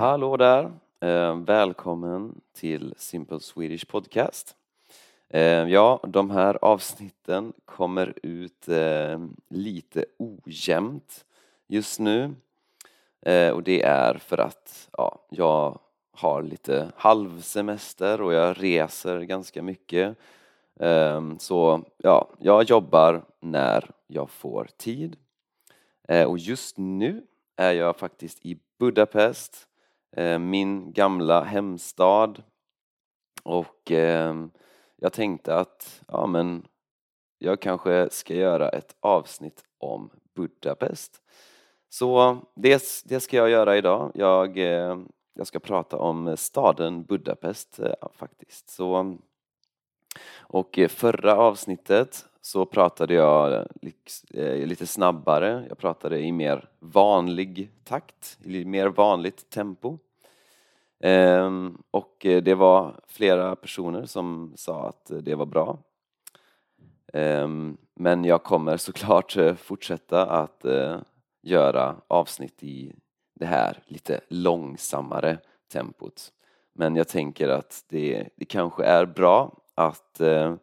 Hallå där! Eh, välkommen till Simple Swedish Podcast. Eh, ja, de här avsnitten kommer ut eh, lite ojämnt just nu. Och det är för att ja, jag har lite halvsemester och jag reser ganska mycket. Ehm, så ja, jag jobbar när jag får tid. Och just nu är jag faktiskt i Budapest, Eh, min gamla hemstad. Och eh, jag tänkte att ja, men jag kanske ska göra ett avsnitt om Budapest. Så det, det ska jag göra idag. Jag, eh, jag ska prata om staden Budapest faktiskt. Så, och förra avsnittet så pratade jag eh, lite snabbare, jag pratade i mer vanlig takt, i mer vanligt tempo. Ehm, och eh, det var flera personer som sa att det var bra. Ehm, men jag kommer såklart eh, fortsätta att göra avsnitt i det här lite långsammare tempot. Men jag tänker att det, det kanske är bra att eh,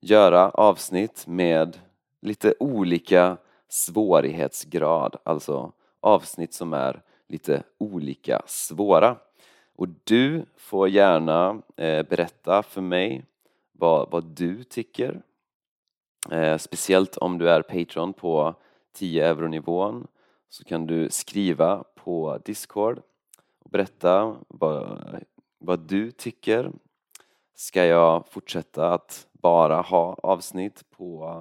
göra avsnitt med lite olika svårighetsgrad, alltså avsnitt som är lite olika svåra. Och du får gärna eh, berätta för mig vad, vad du tycker. Eh, speciellt om du är Patreon på 10 euronivån så kan du skriva på Discord och berätta vad, vad du tycker. Ska jag fortsätta att bara ha avsnitt på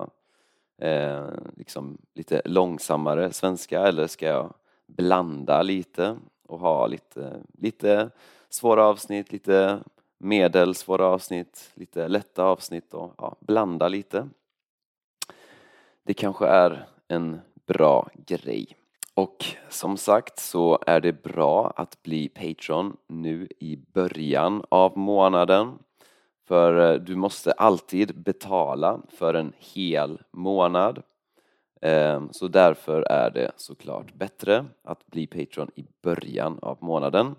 eh, liksom lite långsammare svenska eller ska jag blanda lite och ha lite, lite svåra avsnitt, lite medelsvåra avsnitt, lite lätta avsnitt och ja, blanda lite. Det kanske är en bra grej. Och som sagt så är det bra att bli Patreon nu i början av månaden. För eh, du måste alltid betala för en hel månad. Ehm, så därför är det såklart bättre att bli Patreon i början av månaden.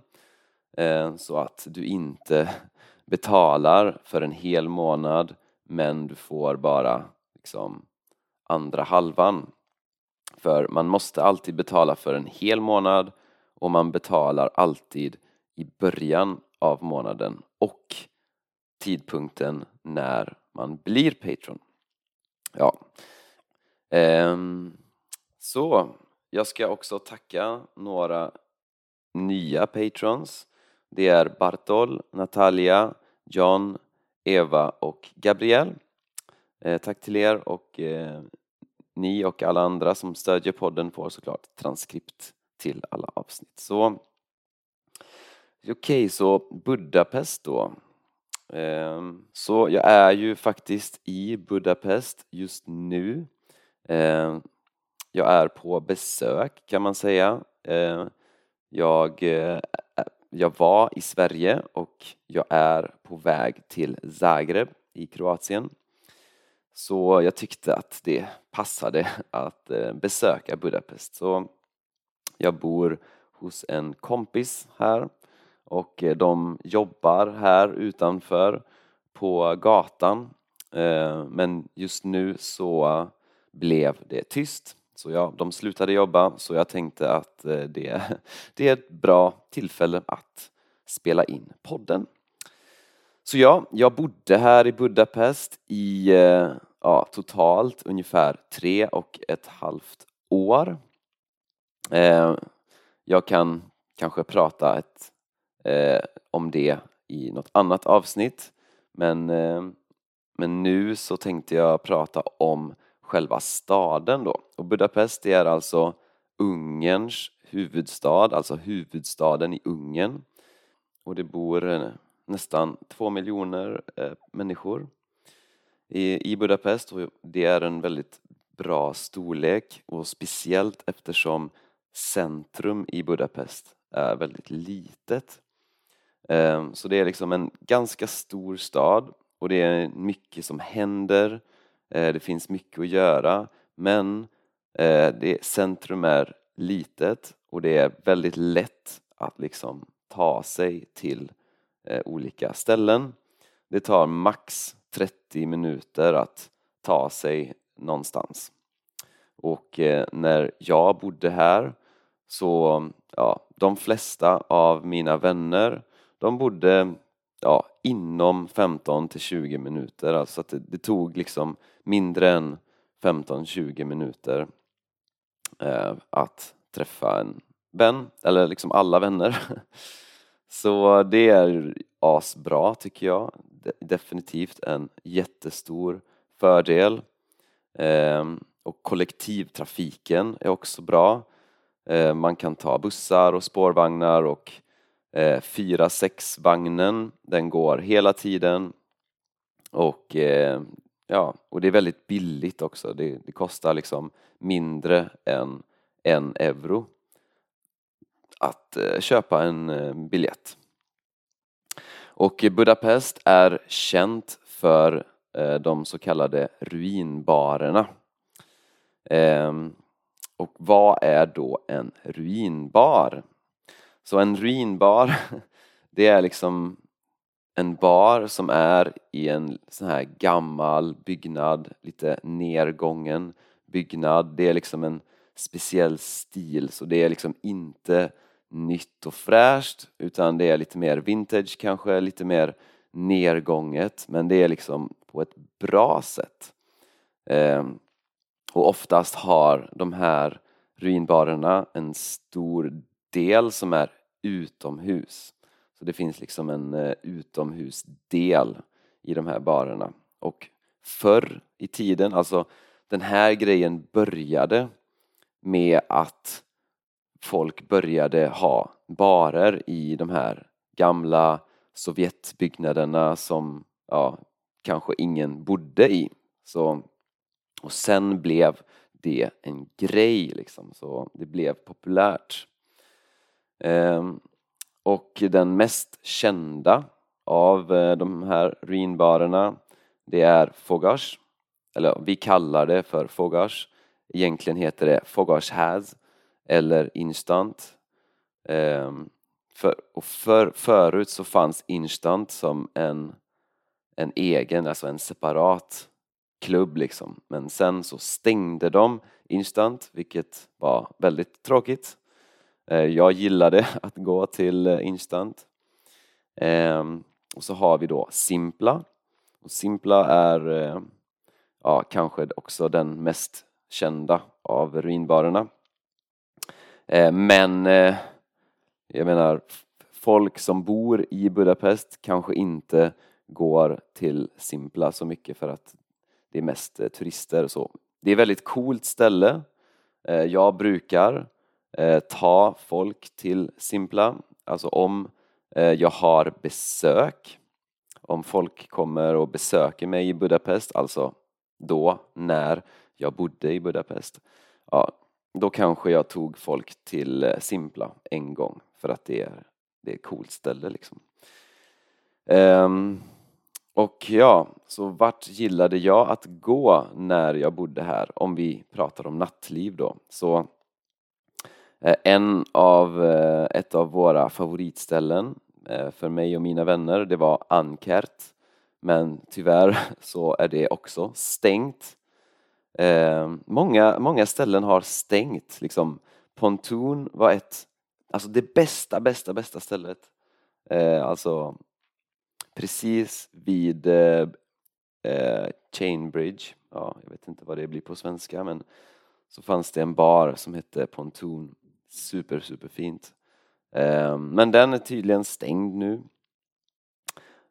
Ehm, så att du inte betalar för en hel månad men du får bara liksom andra halvan. För man måste alltid betala för en hel månad och man betalar alltid i början av månaden och tidpunkten när man blir Patreon. Ja. Ehm, så, jag ska också tacka några nya patrons. Det är Bartol, Natalia, John, Eva och Gabriel. Eh, tack till er och eh, ni och alla andra som stödjer podden får såklart transkript till alla avsnitt. Så okej, okay, så Budapest då. Ehm, så jag är ju faktiskt i Budapest just nu. Ehm, jag är på besök kan man säga. Ehm, jag, eh, jag var i Sverige och jag är på väg till Zagreb i Kroatien. Så jag tyckte att det passade att eh, besöka Budapest. Så jag bor hos en kompis här och eh, de jobbar här utanför på gatan. Eh, men just nu så blev det tyst. Så ja, de slutade jobba så jag tänkte att eh, det, det är ett bra tillfälle att spela in podden. Så ja, jag bodde här i Budapest i ja, totalt ungefär tre och ett halvt år. Jag kan kanske prata ett eh, om det i något annat avsnitt. Men, eh, men nu så tänkte jag prata om själva staden då. Och Budapest är alltså Ungerns huvudstad, alltså huvudstaden i Ungern. Och det bor eh, nästan två miljoner eh, människor i, i Budapest och det är en väldigt bra storlek och speciellt eftersom centrum i Budapest är väldigt litet. Ehm, så det är liksom en ganska stor stad och det är mycket som händer. Eh, det finns mycket att göra men eh, det, centrum är litet och det är väldigt lätt att liksom ta sig till eh, olika ställen. Det tar max 30 minuter att ta sig någonstans. Och när jag bodde här så, ja, de flesta av mina vänner, de bodde ja, inom 15 till 20 minuter, alltså att det, det tog liksom mindre än 15-20 minuter eh, att träffa en vän, eller liksom alla vänner. Så det är asbra tycker jag. Definitivt en jättestor fördel. Eh, och kollektivtrafiken är också bra. Eh, man kan ta bussar och spårvagnar och Eh, 4-6-vagnen, den går hela tiden. Och, eh, ja, och det är väldigt billigt också. Det, det kostar liksom mindre än en euro att eh, köpa en eh, biljett. Och Budapest är känt för eh, de så kallade ruinbarerna. Ehm, och vad är då en ruinbar? Så en ruinbar, det är liksom en bar som är i en sån här gammal byggnad, lite nergången byggnad. Det är liksom en speciell stil, så det är liksom inte nytt och fräscht utan det är lite mer vintage kanske, lite mer nergånget men det är liksom på ett bra sätt. Ehm, och oftast har de här ruinbarerna en stor del som är utomhus. Så det finns liksom en eh, utomhusdel i de här barerna. Och förr i tiden, alltså den här grejen började med att folk började ha barer i de här gamla Sovjetbyggnaderna som ja, kanske ingen bodde i. Så, och sen blev det en grej, liksom, så det blev populärt. Ehm, och den mest kända av eh, de här ruinbarerna det är Fogars, eller vi kallar det för Fogars. Egentligen heter det Fogars Has eller Instant. Ehm, för, och för, förut så fanns Instant som en, en egen, alltså en separat klubb liksom. Men sen så stängde de Instant, vilket var väldigt tråkigt. Eh, jag gillade att gå till eh, Instant. Ehm, och så har vi då Simpla. Och Simpla är eh, ja, kanske också den mest kända av ruinbarerna. Men jag menar, folk som bor i Budapest kanske inte går till Simpla så mycket för att det är mest turister och så. Det är ett väldigt coolt ställe. Jag brukar Eh, ta folk till Simpla. Alltså om eh, jag har besök, om folk kommer och besöker mig i Budapest, alltså då när jag bodde i Budapest, ja, då kanske jag tog folk till eh, Simpla en gång för att det är, det är ett coolt ställe liksom. Um, och ja, så vart gillade jag att gå när jag bodde här? Om vi pratar om nattliv då, så Eh, en av, eh, ett av våra favoritställen eh, för mig och mina vänner, det var Ankert. Men tyvärr så är det också stängt. Många, många ställen har stängt. Liksom, Pontoon var ett, alltså det bästa, bästa, bästa stället. Alltså precis vid Chainbridge, ja, jag vet inte vad det blir på svenska, men så fanns det en bar som hette Pontoon super, super fint. Eh, men den är tydligen stängd nu.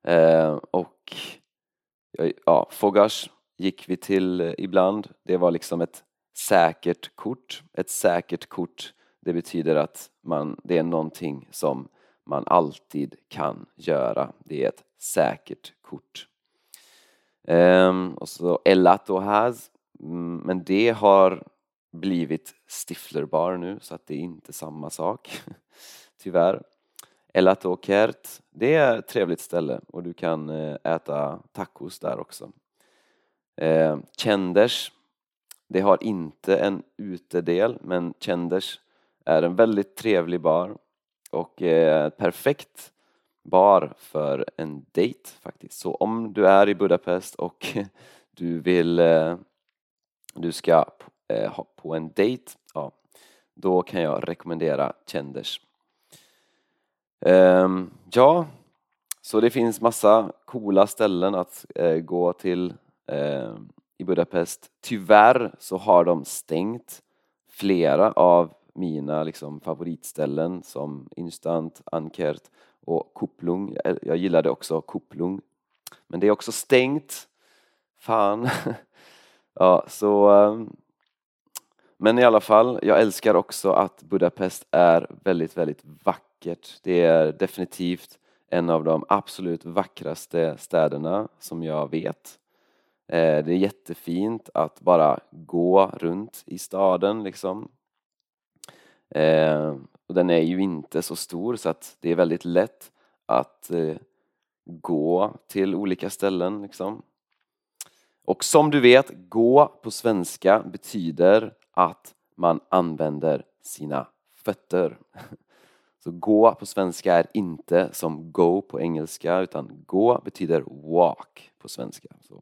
Eh, och ja, Fogars gick vi till eh, ibland. Det var liksom ett säkert kort. Ett säkert kort, det betyder att man, det är någonting som man alltid kan göra. Det är ett säkert kort. Um, och så Elat och Haz, men det har blivit Stiflerbar nu så att det är inte samma sak tyvärr. El Kert, det är ett trevligt ställe och du kan eh, äta tacos där också. Eh, Chenders, det har inte en utedel men Chenders är en väldigt trevlig bar. och eh, perfekt bar för en dejt faktiskt. Så om du är i Budapest och du vill eh, du ska eh, på en dejt, ja, då kan jag rekommendera Cenders. Um, ehm, ja, så det finns massa coola ställen att eh, gå till eh, i Budapest. Tyvärr så har de stängt flera av mina liksom, favoritställen som Instant, Ankert och Kuplung. Jag gillade också Kuplung. Men det är också stängt. Fan. ja, så... Ehm, men i alla fall, jag älskar också att Budapest är väldigt, väldigt vackert. Det är definitivt en av de absolut vackraste städerna som jag vet. Eh, det är jättefint att bara gå runt i staden liksom. Eh, och den är ju inte så stor så att det är väldigt lätt att eh, gå till olika ställen liksom. Och som du vet, gå på svenska betyder att man använder sina fötter. Så gå på svenska är inte som go på engelska utan gå betyder walk på svenska. Så,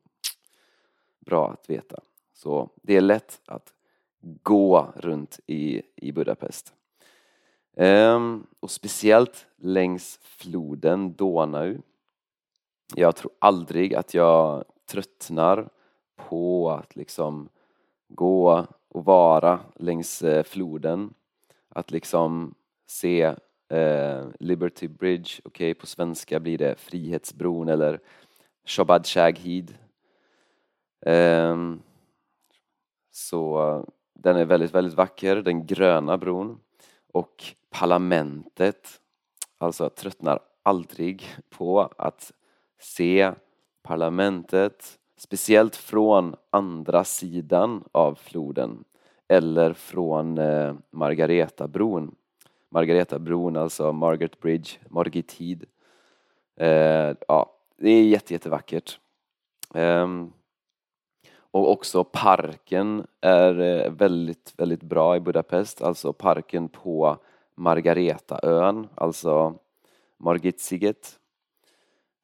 bra att veta. Så det är lätt att gå runt i, i Budapest. Ehm, och speciellt längs floden Donau. Jag tror aldrig att jag tröttnar på att liksom gå och vara längs eh, floden. Att liksom se eh, Liberty Bridge, okej okay, på svenska blir det Frihetsbron eller Shabad Shaghid. Eh, så den är väldigt, väldigt vacker, den gröna bron. Och parlamentet, alltså jag tröttnar aldrig på att se parlamentet, speciellt från andra sidan av floden eller från eh, Margaretabron. Margaretabron, alltså Margaret Bridge, Margit Eh, ja, det är jätte, jättevackert. Eh, och också parken är eh, väldigt, väldigt bra i Budapest, alltså parken på Margaretaön, alltså Margitsiget.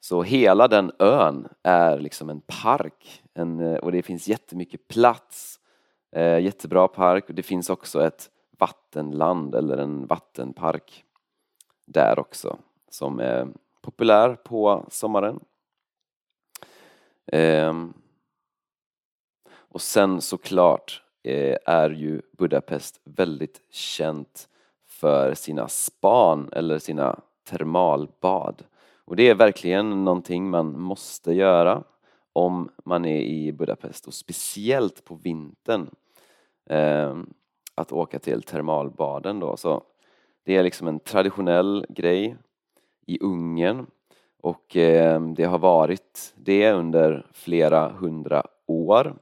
Så hela den ön är liksom en park en, eh, och det finns jättemycket plats. Eh, jättebra park och det finns också ett vattenland eller en vattenpark där också som är populär på sommaren. Eh, och sen såklart eh, är ju Budapest väldigt känt för sina span eller sina termalbad. Och det är verkligen någonting man måste göra om man är i Budapest och speciellt på vintern. Ehm, att åka till termalbaden då. Så det är liksom en traditionell grej i Ungern och ehm, det har varit det under flera hundra år.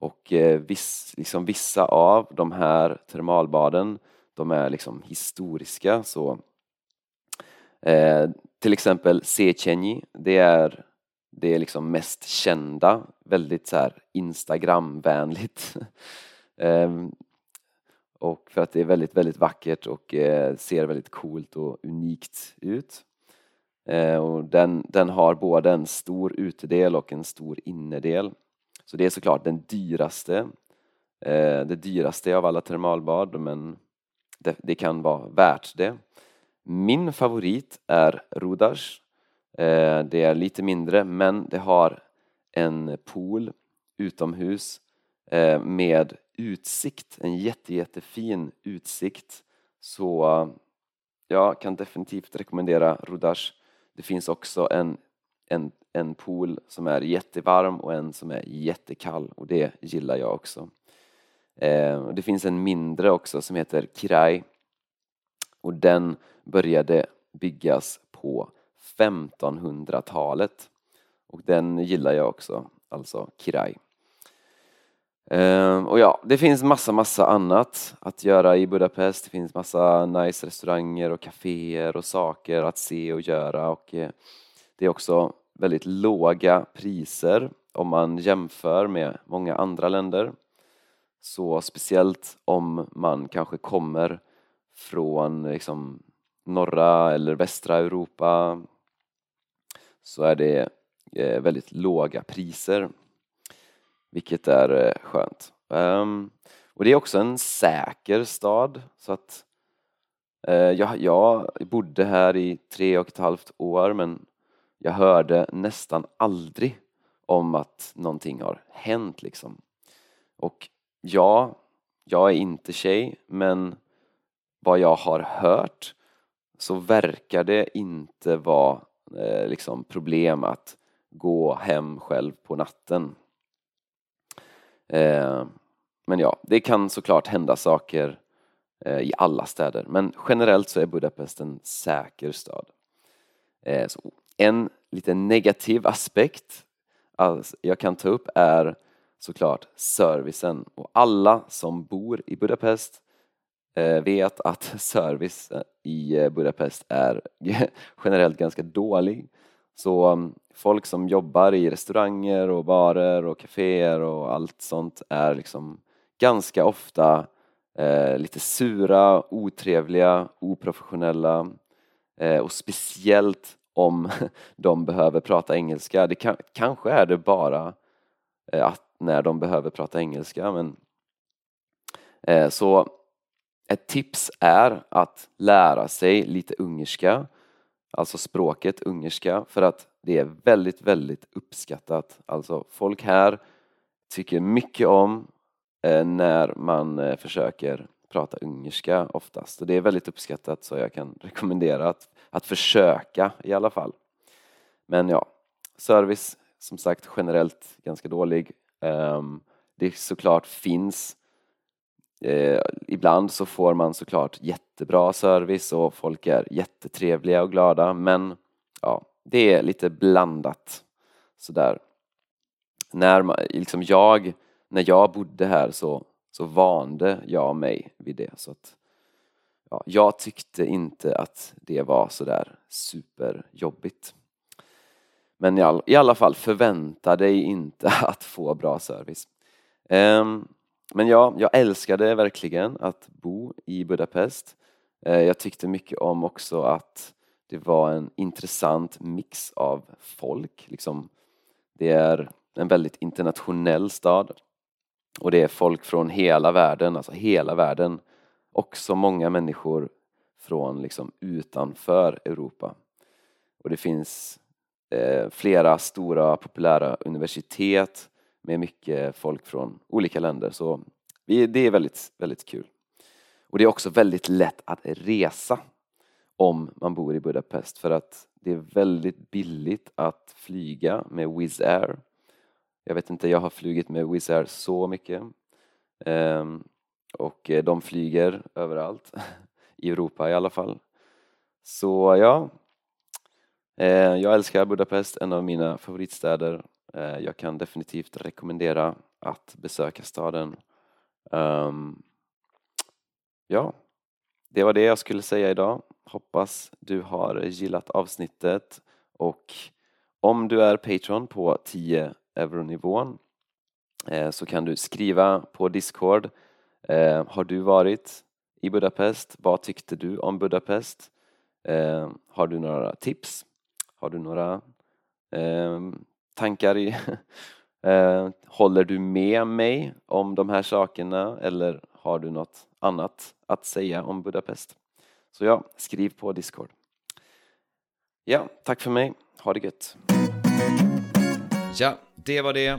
Och eh, viss, liksom vissa av de här termalbaden de är liksom historiska. Så, eh, till exempel Sechenyi, det är det är liksom mest kända, väldigt så här Instagramvänligt. ehm, och för att det är väldigt, väldigt vackert och eh, ser väldigt coolt och unikt ut. Ehm, och den, den har både en stor utedel och en stor innerdel. Så det är såklart den dyraste, eh, det dyraste av alla termalbad men det, det, kan vara värt det. Min favorit är Rodars. Eh, det är lite mindre men det har en pool utomhus eh, med utsikt, en jätte, jättefin utsikt. Så jag kan definitivt rekommendera Rodars. Det finns också en, en, en pool som är jättevarm och en som är jättekall och det gillar jag också. Eh, det finns en mindre också som heter Kirai och den började byggas på 1500-talet och den gillar jag också, alltså Kirai. Ehm, och ja, det finns massa, massa annat att göra i Budapest. Det finns massa nice restauranger och kaféer och saker att se och göra och eh, det är också väldigt låga priser om man jämför med många andra länder. Så speciellt om man kanske kommer från liksom norra eller västra Europa så är det eh, väldigt låga priser vilket är eh, skönt. Ehm, och det är också en säker stad så att eh, jag, jag bodde här i tre och ett halvt år men jag hörde nästan aldrig om att någonting har hänt liksom. Och ja, jag är inte tjej men vad jag har hört så verkar det inte vara eh, liksom problem att gå hem själv på natten. Eh, men ja, det kan såklart hända saker eh, i alla städer men generellt så är Budapest en säker stad. Eh, så en lite negativ aspekt alltså, jag kan ta upp är såklart servicen och alla som bor i Budapest Eh, vet att service i eh, Budapest är generellt ganska dålig. Så mm, folk som jobbar i restauranger och barer och kaféer och allt sånt är liksom ganska ofta eh, lite sura, otrevliga, oprofessionella eh, och speciellt om de behöver prata engelska. Det kan, kanske är det bara eh, att när de behöver prata engelska men eh, så ett tips är att lära sig lite ungerska, alltså språket ungerska, för att det är väldigt, väldigt uppskattat. Alltså folk här tycker mycket om eh, när man eh, försöker prata ungerska oftast. Och det är väldigt uppskattat så jag kan rekommendera att, att försöka i alla fall. Men ja, service som sagt generellt ganska dålig. Ehm, det såklart finns Eh, ibland så får man såklart jättebra service och folk är jättetrevliga och glada men ja, det är lite blandat sådär. När man, liksom jag, när jag bodde här så, så vande jag mig vid det så att ja, jag tyckte inte att det var sådär superjobbigt. Men i, all, i alla fall förvänta dig inte att få bra service. Um, men ja, jag älskade verkligen att bo i Budapest. Eh, jag tyckte mycket om också att det var en intressant mix av folk. Liksom, det är en väldigt internationell stad och det är folk från hela världen, alltså hela världen. Också många människor från liksom utanför Europa. Och det finns eh, flera stora populära universitet med mycket folk från olika länder. Så det är väldigt, väldigt kul. Och det är också väldigt lätt att resa om man bor i Budapest för att det är väldigt billigt att flyga med Wizz Air. Jag vet inte, jag har flugit med Wizz Air så mycket. Ehm, och de flyger överallt, i Europa i alla fall. Så ja, eh, jag älskar Budapest, en av mina favoritstäder Eh, jag kan definitivt rekommendera att besöka staden. Um, ja, det var det jag skulle säga idag. Hoppas du har gillat avsnittet och om du är Patreon på 10 euronivån eh, så kan du skriva på Discord. Eh, har du varit i Budapest? Vad tyckte du om Budapest? Eh, har du några tips? Har du några ehm, tankar i eh, Håller du med mig om de här sakerna eller har du något annat att säga om Budapest? Så ja, skriv på Discord. Ja, tack för mig. Ha det gött. Ja, det var det.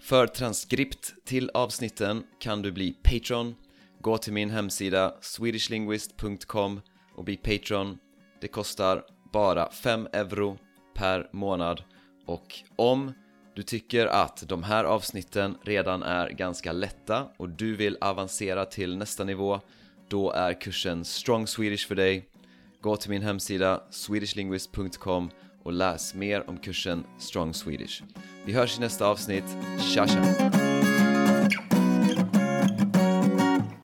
För transkript till avsnitten kan du bli Patreon. Gå till min hemsida swedishlinguist.com och bli Patreon. Det kostar bara 5 euro per månad och om du tycker att de här avsnitten redan är ganska lätta och du vill avancera till nästa nivå då är kursen Strong Swedish för dig. Gå till min hemsida swedishlinguist.com och läs mer om kursen Strong Swedish. Vi hörs i nästa avsnitt. Tja tja!